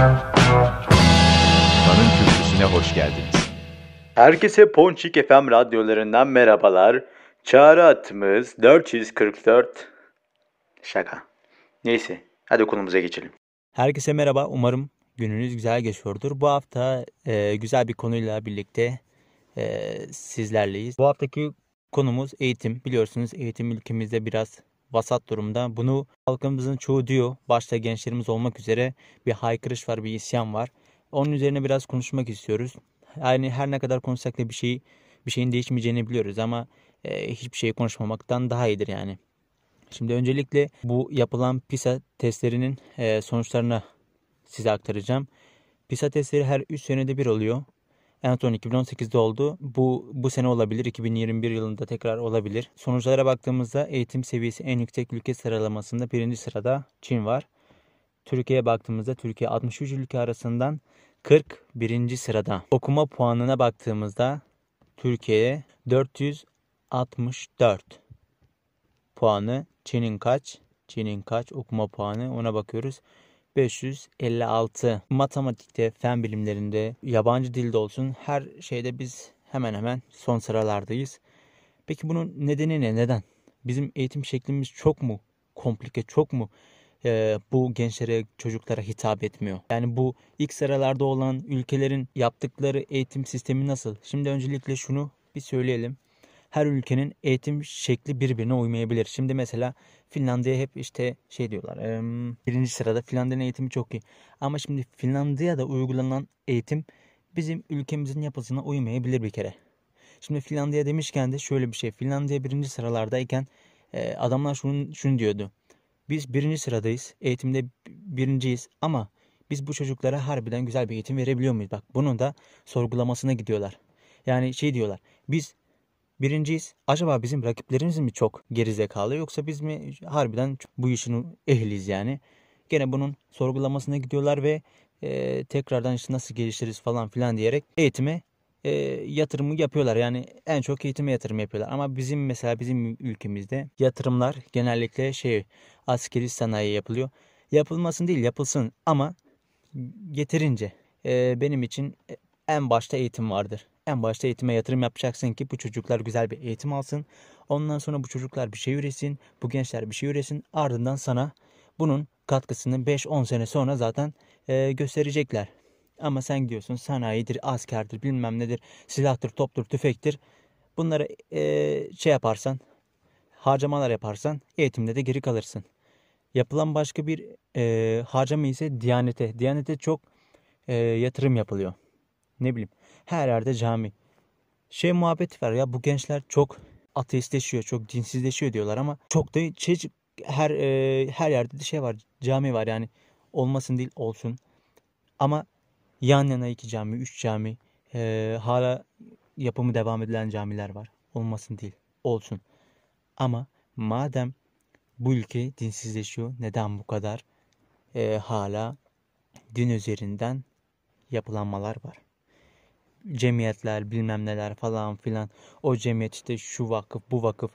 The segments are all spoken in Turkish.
Van'ın Kürsüsü'ne hoş geldiniz. Herkese Ponçik FM radyolarından merhabalar. Çağrı hattımız 444. Şaka. Neyse, hadi konumuza geçelim. Herkese merhaba. Umarım gününüz güzel geçiyordur. Bu hafta e, güzel bir konuyla birlikte e, sizlerleyiz. Bu haftaki konumuz eğitim. Biliyorsunuz eğitim ülkemizde biraz vasat durumda. Bunu halkımızın çoğu diyor. Başta gençlerimiz olmak üzere bir haykırış var, bir isyan var. Onun üzerine biraz konuşmak istiyoruz. Yani her ne kadar konuşsak da bir şey bir şeyin değişmeyeceğini biliyoruz ama e, hiçbir şey konuşmamaktan daha iyidir yani. Şimdi öncelikle bu yapılan PISA testlerinin e, sonuçlarını size aktaracağım. PISA testleri her 3 senede bir oluyor. En son 2018'de oldu. Bu bu sene olabilir. 2021 yılında tekrar olabilir. Sonuçlara baktığımızda eğitim seviyesi en yüksek ülke sıralamasında birinci sırada Çin var. Türkiye'ye baktığımızda Türkiye 63 ülke arasından 41. sırada. Okuma puanına baktığımızda Türkiye 464 puanı. Çin'in kaç? Çin'in kaç okuma puanı ona bakıyoruz. 556. Matematikte, fen bilimlerinde, yabancı dilde olsun her şeyde biz hemen hemen son sıralardayız. Peki bunun nedeni ne? Neden? Bizim eğitim şeklimiz çok mu komplike, çok mu e, bu gençlere, çocuklara hitap etmiyor? Yani bu ilk sıralarda olan ülkelerin yaptıkları eğitim sistemi nasıl? Şimdi öncelikle şunu bir söyleyelim her ülkenin eğitim şekli birbirine uymayabilir. Şimdi mesela Finlandiya hep işte şey diyorlar. birinci sırada Finlandiya'nın eğitimi çok iyi. Ama şimdi Finlandiya'da uygulanan eğitim bizim ülkemizin yapısına uymayabilir bir kere. Şimdi Finlandiya demişken de şöyle bir şey. Finlandiya birinci sıralardayken adamlar şunu, şunu diyordu. Biz birinci sıradayız. Eğitimde birinciyiz ama biz bu çocuklara harbiden güzel bir eğitim verebiliyor muyuz? Bak bunun da sorgulamasına gidiyorlar. Yani şey diyorlar. Biz Birinciyiz. Acaba bizim rakiplerimiz mi çok gerizekalı yoksa biz mi harbiden bu işin ehliyiz yani. Gene bunun sorgulamasına gidiyorlar ve e, tekrardan işte nasıl geliştiririz falan filan diyerek eğitime e, yatırımı yapıyorlar. Yani en çok eğitime yatırım yapıyorlar. Ama bizim mesela bizim ülkemizde yatırımlar genellikle şey askeri sanayi yapılıyor. Yapılmasın değil yapılsın ama yeterince e, benim için en başta eğitim vardır. En başta eğitime yatırım yapacaksın ki bu çocuklar güzel bir eğitim alsın. Ondan sonra bu çocuklar bir şey üretsin. Bu gençler bir şey üretsin. Ardından sana bunun katkısını 5-10 sene sonra zaten e, gösterecekler. Ama sen gidiyorsun sanayidir, askerdir, bilmem nedir, silahtır, toptur, tüfektir. Bunları e, şey yaparsan, harcamalar yaparsan eğitimde de geri kalırsın. Yapılan başka bir e, harcama ise Diyanete. Diyanete çok e, yatırım yapılıyor. Ne bileyim her yerde cami. Şey muhabbet var ya bu gençler çok ateistleşiyor, çok dinsizleşiyor diyorlar ama çok da şey, her e, her yerde de şey var, cami var yani olmasın değil olsun. Ama yan yana iki cami, üç cami, e, hala yapımı devam edilen camiler var. Olmasın değil, olsun. Ama madem bu ülke dinsizleşiyor, neden bu kadar e, hala din üzerinden yapılanmalar var? Cemiyetler bilmem neler falan filan. O cemiyet işte şu vakıf bu vakıf.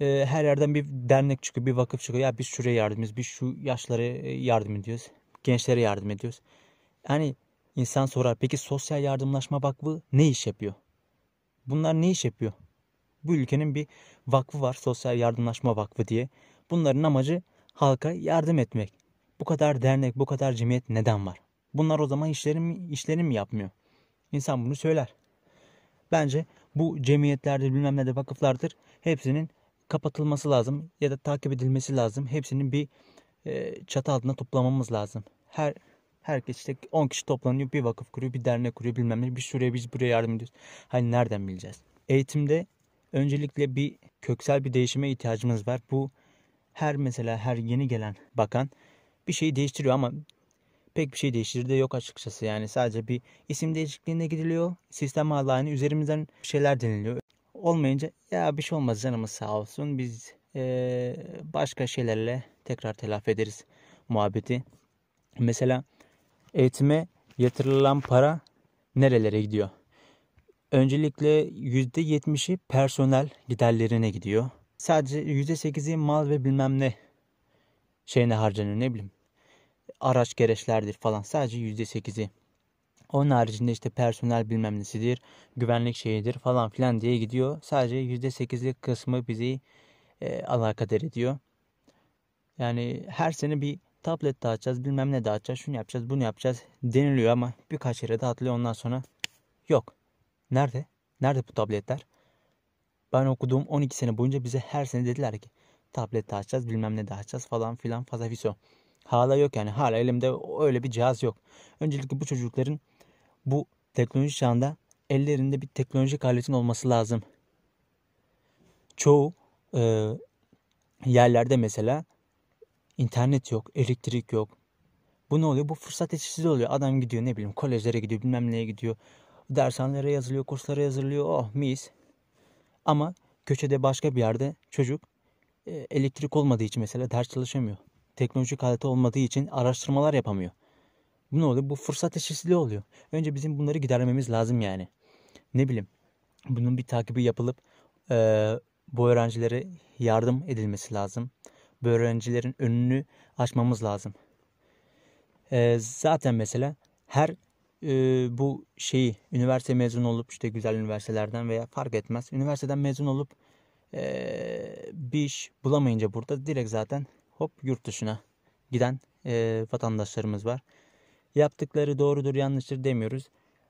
Ee, her yerden bir dernek çıkıyor bir vakıf çıkıyor. Ya biz şuraya yardım ediyoruz. Biz şu yaşlara e, yardım ediyoruz. Gençlere yardım ediyoruz. Hani insan sorar peki sosyal yardımlaşma vakfı ne iş yapıyor? Bunlar ne iş yapıyor? Bu ülkenin bir vakfı var sosyal yardımlaşma vakfı diye. Bunların amacı halka yardım etmek. Bu kadar dernek, bu kadar cemiyet neden var? Bunlar o zaman işlerini işlerini mi yapmıyor? İnsan bunu söyler. Bence bu cemiyetlerde bilmem ne de vakıflardır. Hepsinin kapatılması lazım ya da takip edilmesi lazım. Hepsinin bir e, çatı altında toplamamız lazım. Her herkes işte 10 kişi toplanıyor bir vakıf kuruyor bir dernek kuruyor bilmem ne bir şuraya biz buraya yardım ediyoruz. Hani nereden bileceğiz? Eğitimde öncelikle bir köksel bir değişime ihtiyacımız var. Bu her mesela her yeni gelen bakan bir şeyi değiştiriyor ama pek bir şey değiştirdi yok açıkçası. Yani sadece bir isim değişikliğine gidiliyor. Sistem hala aynı. Üzerimizden bir şeyler deniliyor. Olmayınca ya bir şey olmaz canımız sağ olsun. Biz ee, başka şeylerle tekrar telafi ederiz muhabbeti. Mesela eğitime yatırılan para nerelere gidiyor? Öncelikle %70'i personel giderlerine gidiyor. Sadece %8'i mal ve bilmem ne şeyine harcanıyor ne bileyim araç gereçlerdir falan. Sadece %8'i. Onun haricinde işte personel bilmem nesidir, güvenlik şeyidir falan filan diye gidiyor. Sadece %8'lik kısmı bizi e, alakadar ediyor. Yani her sene bir tablet dağıtacağız, bilmem ne dağıtacağız, şunu yapacağız, bunu yapacağız deniliyor ama birkaç yere dağıtılıyor ondan sonra yok. Nerede? Nerede bu tabletler? Ben okuduğum 12 sene boyunca bize her sene dediler ki tablet dağıtacağız, bilmem ne dağıtacağız falan filan fazafiso. Hala yok yani. Hala elimde öyle bir cihaz yok. Öncelikle bu çocukların bu teknoloji çağında ellerinde bir teknolojik aletin olması lazım. Çoğu e, yerlerde mesela internet yok, elektrik yok. Bu ne oluyor? Bu fırsat eşitsizliği oluyor. Adam gidiyor ne bileyim kolejlere gidiyor, bilmem neye gidiyor. Dershanelere yazılıyor, kurslara yazılıyor. Oh mis. Ama köşede başka bir yerde çocuk e, elektrik olmadığı için mesela ders çalışamıyor. Teknolojik aleti olmadığı için araştırmalar yapamıyor. Bu ne oluyor? Bu fırsat eşitsizliği oluyor. Önce bizim bunları gidermemiz lazım yani. Ne bileyim. Bunun bir takibi yapılıp e, bu öğrencilere yardım edilmesi lazım. Bu öğrencilerin önünü açmamız lazım. E, zaten mesela her e, bu şeyi üniversite mezun olup işte güzel üniversitelerden veya fark etmez. Üniversiteden mezun olup e, bir iş bulamayınca burada direkt zaten hop yurt dışına giden e, vatandaşlarımız var. Yaptıkları doğrudur yanlıştır demiyoruz.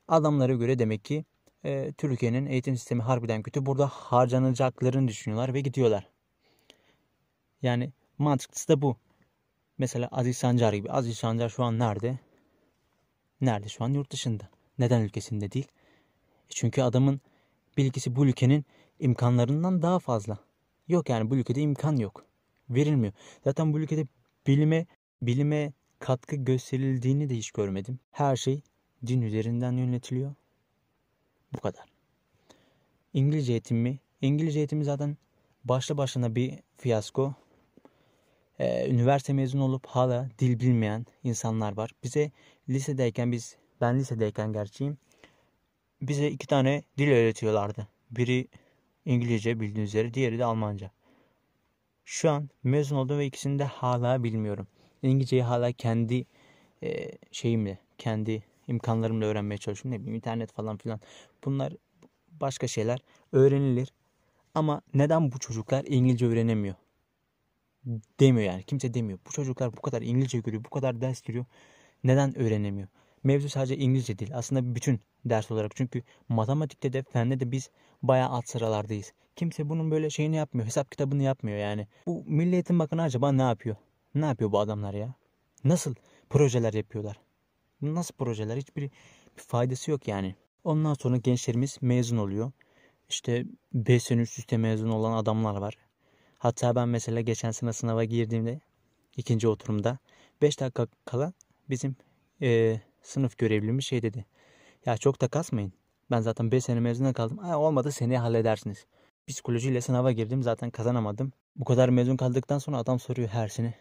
Adamlara göre demek ki e, Türkiye'nin eğitim sistemi harbiden kötü. Burada harcanacaklarını düşünüyorlar ve gidiyorlar. Yani mantıklısı da bu. Mesela Aziz Sancar gibi. Aziz Sancar şu an nerede? Nerede şu an? Yurt dışında. Neden ülkesinde değil? E çünkü adamın bilgisi bu ülkenin imkanlarından daha fazla. Yok yani bu ülkede imkan yok. Verilmiyor. Zaten bu ülkede bilime bilime katkı gösterildiğini de hiç görmedim. Her şey din üzerinden yönetiliyor. Bu kadar. İngilizce eğitimi, İngilizce eğitimi zaten başlı başına bir fiyasko. Ee, üniversite mezun olup hala dil bilmeyen insanlar var. Bize lisedeyken biz, ben lisedeyken gerçeğim, bize iki tane dil öğretiyorlardı. Biri İngilizce bildiğiniz üzere, diğeri de Almanca. Şu an mezun oldum ve ikisini de hala bilmiyorum. İngilizceyi hala kendi e, şeyimle, kendi imkanlarımla öğrenmeye çalışıyorum. Ne bileyim internet falan filan. Bunlar başka şeyler öğrenilir. Ama neden bu çocuklar İngilizce öğrenemiyor? Demiyor yani. Kimse demiyor. Bu çocuklar bu kadar İngilizce görüyor, bu kadar ders görüyor. Neden öğrenemiyor? Mevzu sadece İngilizce değil. Aslında bütün ders olarak. Çünkü matematikte de fende de biz bayağı alt sıralardayız. Kimse bunun böyle şeyini yapmıyor. Hesap kitabını yapmıyor yani. Bu Milli Eğitim Bakanı acaba ne yapıyor? Ne yapıyor bu adamlar ya? Nasıl projeler yapıyorlar? Nasıl projeler? Hiçbir bir faydası yok yani. Ondan sonra gençlerimiz mezun oluyor. İşte 5 sene üst üste mezun olan adamlar var. Hatta ben mesela geçen sene sınava girdiğimde ikinci oturumda 5 dakika kala bizim e, sınıf görevlimiz şey dedi. Ya çok da kasmayın. Ben zaten 5 sene mezuna kaldım. Ha, olmadı seneye halledersiniz. Psikolojiyle sınava girdim zaten kazanamadım. Bu kadar mezun kaldıktan sonra adam soruyor her sene.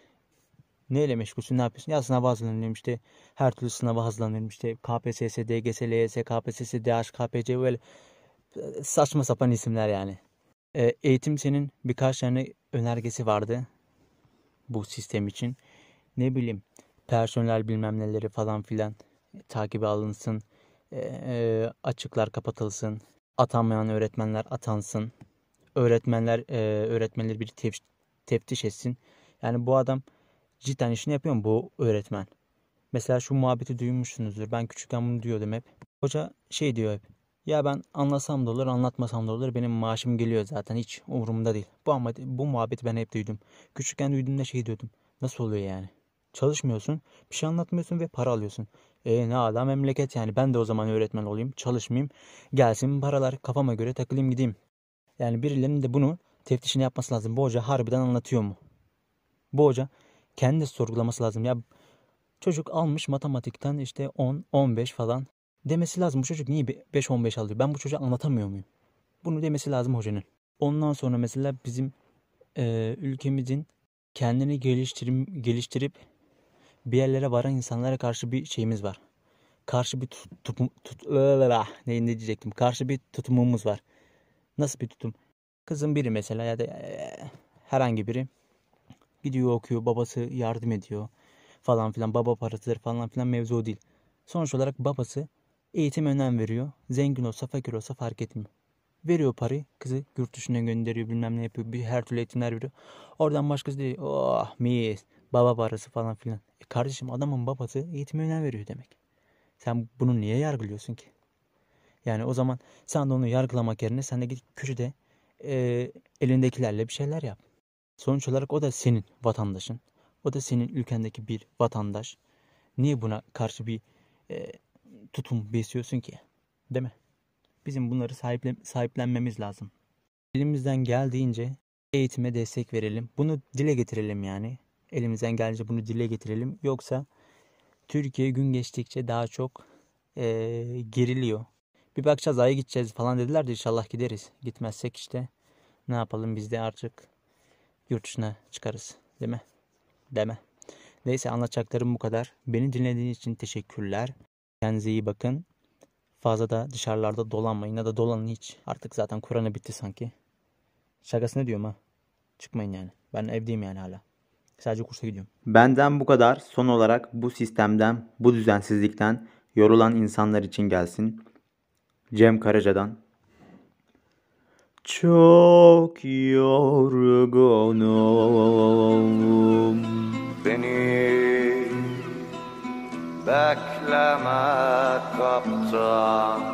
Neyle meşgulsün ne yapıyorsun? Ya sınava hazırlanıyorum işte. Her türlü sınava hazırlanıyorum işte. KPSS, DGS, LYS, KPSS, DH, KPC böyle saçma sapan isimler yani. E, eğitim senin birkaç tane önergesi vardı. Bu sistem için. Ne bileyim personel bilmem neleri falan filan e, takibe alınsın. E, e, açıklar kapatılsın. Atanmayan öğretmenler atansın. Öğretmenler e, öğretmenleri bir tef teftiş etsin. Yani bu adam cidden işini yapıyor mu bu öğretmen? Mesela şu muhabbeti duymuşsunuzdur. Ben küçükken bunu diyordum hep. Hoca şey diyor hep. Ya ben anlasam da olur, anlatmasam da olur. Benim maaşım geliyor zaten. Hiç umurumda değil. Bu, ama, bu muhabbeti ben hep duydum. Küçükken duyduğumda şey diyordum. Nasıl oluyor yani? Çalışmıyorsun, bir şey anlatmıyorsun ve para alıyorsun. E ne ala memleket yani. Ben de o zaman öğretmen olayım, çalışmayayım. Gelsin paralar kafama göre takılayım gideyim. Yani birilerinin de bunu teftişini yapması lazım. Bu hoca harbiden anlatıyor mu? Bu hoca kendi sorgulaması lazım. Ya çocuk almış matematikten işte 10, 15 falan demesi lazım. Bu çocuk niye 5-15 alıyor? Ben bu çocuğa anlatamıyor muyum? Bunu demesi lazım hocanın. Ondan sonra mesela bizim e, ülkemizin kendini geliştirip, geliştirip bir yerlere varan insanlara karşı bir şeyimiz var. Karşı bir tut, tut, tut ne diyecektim? Karşı bir tutumumuz var. Nasıl bir tutum? Kızın biri mesela ya da e, herhangi biri gidiyor okuyor, babası yardım ediyor falan filan baba parasıdır falan filan mevzu değil. Sonuç olarak babası eğitime önem veriyor. Zengin olsa fakir olsa fark etmiyor. Veriyor parayı kızı yurt dışına gönderiyor bilmem ne yapıyor bir her türlü eğitimler veriyor. Oradan başkası diyor oh mis baba parası falan filan. E kardeşim adamın babası eğitime önem veriyor demek. Sen bunu niye yargılıyorsun ki? Yani o zaman sen de onu yargılamak yerine sen de git köşede e, elindekilerle bir şeyler yap. Sonuç olarak o da senin vatandaşın. O da senin ülkendeki bir vatandaş. Niye buna karşı bir e, tutum besliyorsun ki? Değil mi? Bizim bunları sahiple, sahiplenmemiz lazım. Elimizden geldiğince eğitime destek verelim. Bunu dile getirelim yani. Elimizden gelince bunu dile getirelim. Yoksa Türkiye gün geçtikçe daha çok e, geriliyor. Bir bakacağız aya gideceğiz falan dediler de inşallah gideriz. Gitmezsek işte ne yapalım biz de artık yurt dışına çıkarız. Değil mi? Deme. Neyse anlatacaklarım bu kadar. Beni dinlediğiniz için teşekkürler. Kendinize iyi bakın. Fazla da dışarılarda dolanmayın ya da dolanın hiç. Artık zaten Kur'an'ı bitti sanki. Şakası ne diyorum ha? Çıkmayın yani. Ben evdeyim yani hala. Sadece kursa gidiyorum. Benden bu kadar. Son olarak bu sistemden, bu düzensizlikten yorulan insanlar için gelsin. Cem Karaca'dan. Çok yorgunum. Beni bekleme kaptan